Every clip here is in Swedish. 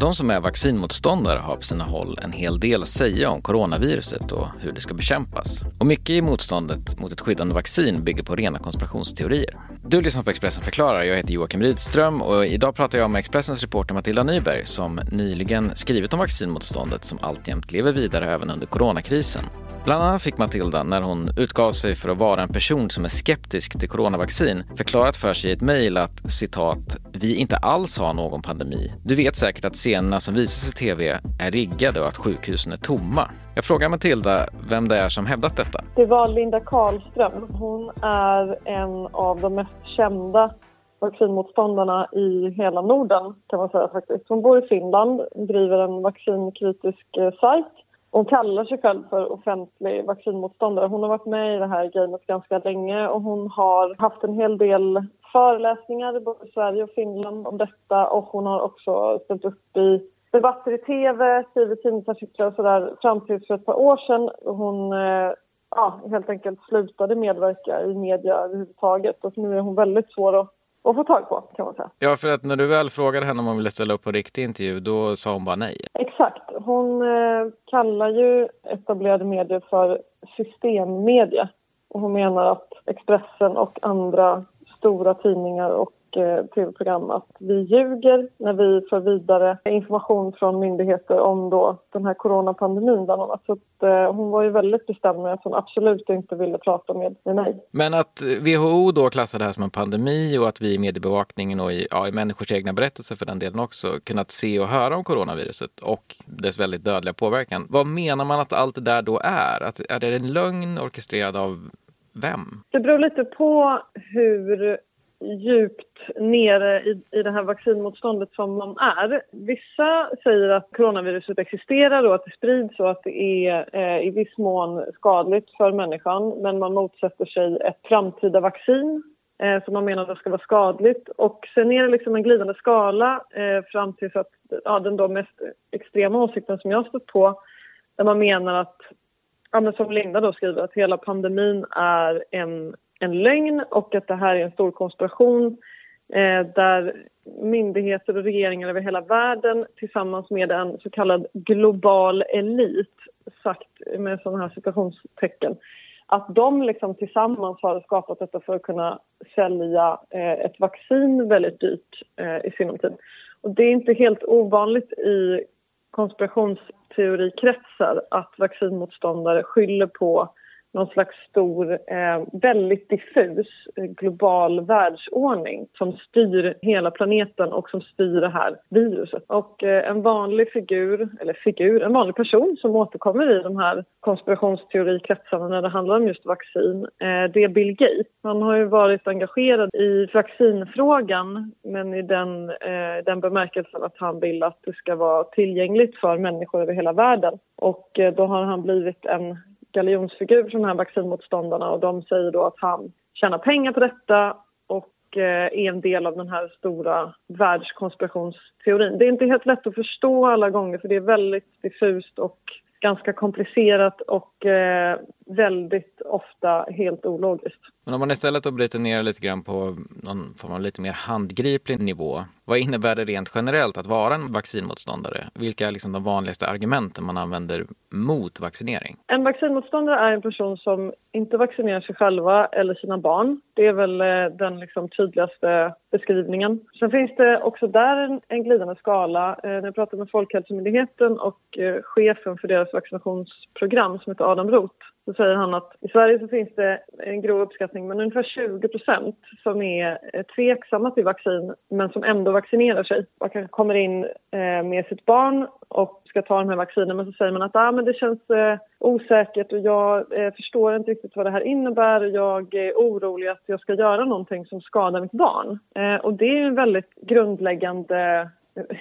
De som är vaccinmotståndare har på sina håll en hel del att säga om coronaviruset och hur det ska bekämpas. Och mycket i motståndet mot ett skyddande vaccin bygger på rena konspirationsteorier. Du lyssnar på Expressen förklarar. Jag heter Joakim Rydström och idag pratar jag med Expressens reporter Matilda Nyberg som nyligen skrivit om vaccinmotståndet som alltjämt lever vidare även under coronakrisen. Bland annat fick Matilda, när hon utgav sig för att vara en person som är skeptisk till coronavaccin, förklarat för sig i ett mejl att citat, vi inte alls har någon pandemi. Du vet säkert att scenerna som visas i tv är riggade och att sjukhusen är tomma. Jag frågar Matilda vem det är som hävdat detta. Det var Linda Karlström. Hon är en av de mest kända vaccinmotståndarna i hela Norden kan man säga faktiskt. Hon bor i Finland, driver en vaccinkritisk eh, sajt hon kallar sig själv för offentlig vaccinmotståndare. Hon har varit med i det här gamet ganska länge och hon har haft en hel del föreläsningar i både Sverige och Finland om detta och hon har också ställt upp i debatter i tv, skrivit tidningsartiklar och sådär fram till för ett par år sedan. Hon eh, ja, helt enkelt slutade medverka i media överhuvudtaget och nu är hon väldigt svår att att få tag på kan man säga. Ja, för att när du väl frågade henne om hon ville ställa upp på riktig intervju, då sa hon bara nej. Exakt. Hon eh, kallar ju etablerade medier för systemmedia. Och hon menar att Expressen och andra stora tidningar och tv-program att vi ljuger när vi får vidare information från myndigheter om då den här coronapandemin bland annat. Så att, eh, hon var ju väldigt bestämd med att hon absolut inte ville prata med, med mig. Men att WHO då klassar det här som en pandemi och att vi i mediebevakningen och i, ja, i människors egna berättelser för den delen också kunnat se och höra om coronaviruset och dess väldigt dödliga påverkan. Vad menar man att allt det där då är? Att, är det en lögn orkestrerad av vem? Det beror lite på hur djupt nere i, i det här vaccinmotståndet som man är. Vissa säger att coronaviruset existerar och att det sprids och att det är eh, i viss mån skadligt för människan men man motsätter sig ett framtida vaccin eh, som man menar det ska vara skadligt. Och sen är det liksom en glidande skala eh, fram till att, ja, den då mest extrema åsikten som jag har stött på där man menar att, ja, som Linda då skriver, att hela pandemin är en en lögn och att det här är en stor konspiration eh, där myndigheter och regeringar över hela världen tillsammans med en så kallad global elit, sagt med sådana här citationstecken, att de liksom tillsammans har skapat detta för att kunna sälja eh, ett vaccin väldigt dyrt eh, i sinom tid. Och det är inte helt ovanligt i konspirationsteorikretsar att vaccinmotståndare skyller på någon slags stor, eh, väldigt diffus eh, global världsordning som styr hela planeten och som styr det här viruset. Och eh, en vanlig figur, eller figur, en vanlig person som återkommer i de här konspirationsteorikretsarna när det handlar om just vaccin, eh, det är Bill Gates. Han har ju varit engagerad i vaccinfrågan men i den, eh, den bemärkelsen att han vill att det ska vara tillgängligt för människor över hela världen. Och eh, då har han blivit en galjonsfigur för de här vaccinmotståndarna och de säger då att han tjänar pengar på detta och eh, är en del av den här stora världskonspirationsteorin. Det är inte helt lätt att förstå alla gånger för det är väldigt diffust och ganska komplicerat och eh, väldigt ofta helt ologiskt. Men om man istället då bryter ner lite grann på någon form av lite mer handgriplig nivå. Vad innebär det rent generellt att vara en vaccinmotståndare? Vilka är liksom de vanligaste argumenten man använder mot vaccinering? En vaccinmotståndare är en person som inte vaccinerar sig själva eller sina barn. Det är väl eh, den liksom tydligaste beskrivningen. Sen finns det också där en, en glidande skala. Eh, när jag pratade med Folkhälsomyndigheten och eh, chefen för deras vaccinationsprogram som heter Adam Roth så säger han att i Sverige så finns det en grov uppskattning men ungefär 20% som är eh, tveksamma till vaccin men som ändå vaccinerar sig. Man kanske kommer in eh, med sitt barn och ska ta de här vaccinen men så säger man att ah, men det känns eh, osäkert och jag förstår inte riktigt vad det här innebär. Jag är orolig att jag ska göra någonting som skadar mitt barn. och det är en väldigt grundläggande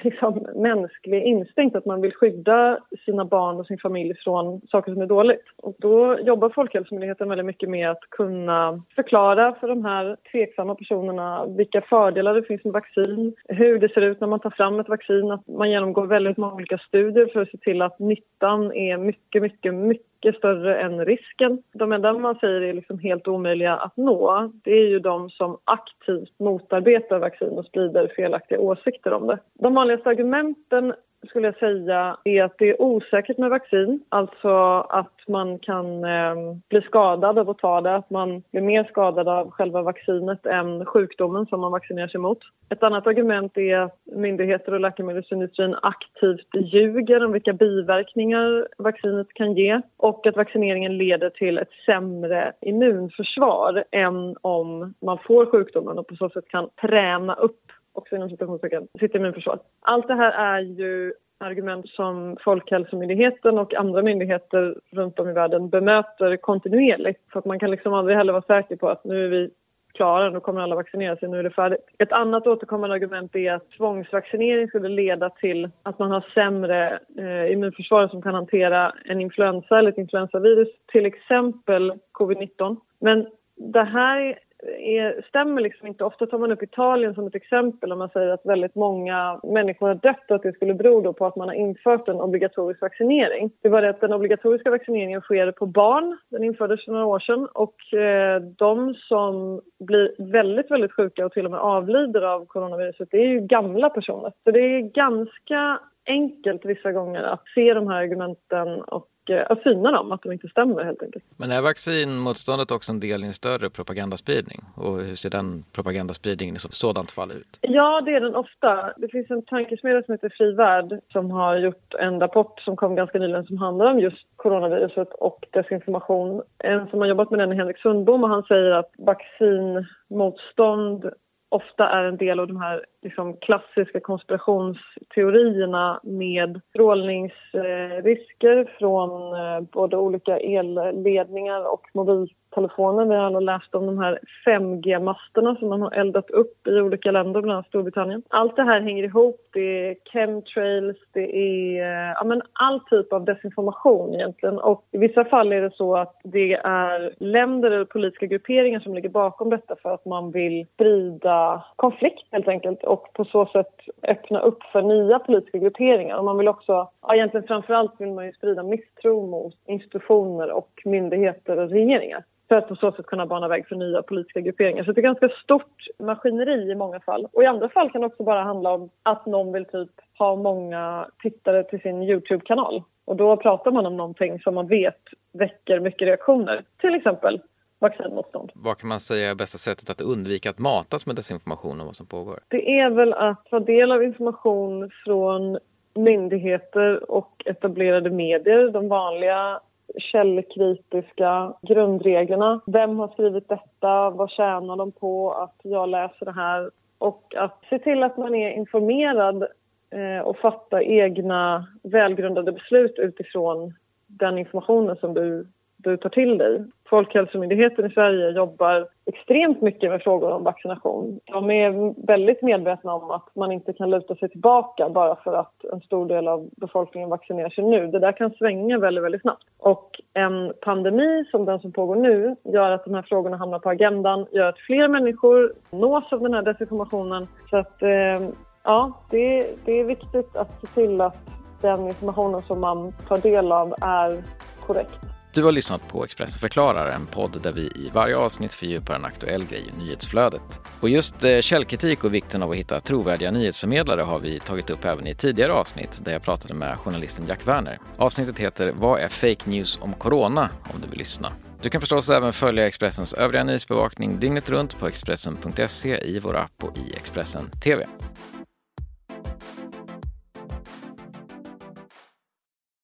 liksom, mänsklig instinkt att man vill skydda sina barn och sin familj från saker som är dåligt. Och då jobbar Folkhälsomyndigheten väldigt mycket med att kunna förklara för de här tveksamma personerna vilka fördelar det finns med vaccin, hur det ser ut när man tar fram ett vaccin, att man genomgår väldigt många olika studier för att se till att nyttan är mycket, mycket, mycket mycket större än risken. De enda man säger är liksom helt omöjliga att nå det är ju de som aktivt motarbetar vaccin och sprider felaktiga åsikter om det. De vanligaste argumenten skulle jag säga är att det är osäkert med vaccin. Alltså att man kan eh, bli skadad av att ta det. Att man blir mer skadad av själva vaccinet än sjukdomen som man vaccinerar sig mot. Ett annat argument är att myndigheter och läkemedelsindustrin aktivt ljuger om vilka biverkningar vaccinet kan ge och att vaccineringen leder till ett sämre immunförsvar än om man får sjukdomen och på så sätt kan träna upp också inom citationstecken, sitt immunförsvar. Allt det här är ju argument som Folkhälsomyndigheten och andra myndigheter runt om i världen bemöter kontinuerligt. Så att man kan liksom aldrig heller vara säker på att nu är vi klara, nu kommer alla vaccinera sig, nu är det färdigt. Ett annat återkommande argument är att tvångsvaccinering skulle leda till att man har sämre eh, immunförsvar som kan hantera en influensa eller ett influensavirus, till exempel covid-19. Men det här är, stämmer liksom inte. Ofta tar man upp Italien som ett exempel om man säger att väldigt många människor har dött och att det skulle bero på att man har infört en obligatorisk vaccinering. Det var det att den obligatoriska vaccineringen sker på barn. Den infördes för några år sedan och eh, de som blir väldigt, väldigt sjuka och till och med avlider av coronaviruset det är ju gamla personer. Så det är ganska enkelt vissa gånger att se de här argumenten och att syna dem, att de inte stämmer helt enkelt. Men är vaccinmotståndet också en del i en större propagandaspridning? Och hur ser den propagandaspridningen i sådant fall ut? Ja, det är den ofta. Det finns en tankesmedja som heter Fri Värld som har gjort en rapport som kom ganska nyligen som handlar om just coronaviruset och desinformation. En som har jobbat med den är Henrik Sundbom och han säger att vaccinmotstånd ofta är en del av de här liksom, klassiska konspirationsteorierna med strålningsrisker från eh, både olika elledningar och mobil telefoner. Vi har alla läst om de här 5G-masterna som man har eldat upp i olika länder, bland annat Storbritannien. Allt det här hänger ihop. Det är chemtrails, det är ja, men all typ av desinformation egentligen. Och i vissa fall är det så att det är länder eller politiska grupperingar som ligger bakom detta för att man vill sprida konflikt helt enkelt och på så sätt öppna upp för nya politiska grupperingar. Och man vill också, ja, egentligen framförallt vill man ju sprida misstro mot institutioner och myndigheter och regeringar för att på så sätt kunna bana väg för nya politiska grupperingar. Så det är ganska stort maskineri i många fall. Och i andra fall kan det också bara handla om att någon vill typ ha många tittare till sin Youtube-kanal. Och då pratar man om någonting som man vet väcker mycket reaktioner. Till exempel vaccinmotstånd. Vad kan man säga är bästa sättet att undvika att matas med desinformation om vad som pågår? Det är väl att ta del av information från myndigheter och etablerade medier, de vanliga källkritiska grundreglerna. Vem har skrivit detta? Vad tjänar de på att jag läser det här? Och att se till att man är informerad eh, och fatta egna välgrundade beslut utifrån den informationen som du du tar till dig. Folkhälsomyndigheten i Sverige jobbar extremt mycket med frågor om vaccination. De är väldigt medvetna om att man inte kan luta sig tillbaka bara för att en stor del av befolkningen vaccinerar sig nu. Det där kan svänga väldigt, väldigt snabbt. Och en pandemi som den som pågår nu gör att de här frågorna hamnar på agendan, gör att fler människor nås av den här desinformationen. Så att, eh, ja, det, det är viktigt att se till att den informationen som man tar del av är korrekt. Du har lyssnat på Expressen förklarar, en podd där vi i varje avsnitt fördjupar en aktuell grej i nyhetsflödet. Och just eh, källkritik och vikten av att hitta trovärdiga nyhetsförmedlare har vi tagit upp även i tidigare avsnitt där jag pratade med journalisten Jack Werner. Avsnittet heter Vad är fake news om corona? om du vill lyssna. Du kan förstås även följa Expressens övriga nyhetsbevakning dygnet runt på Expressen.se i vår app och i Expressen TV.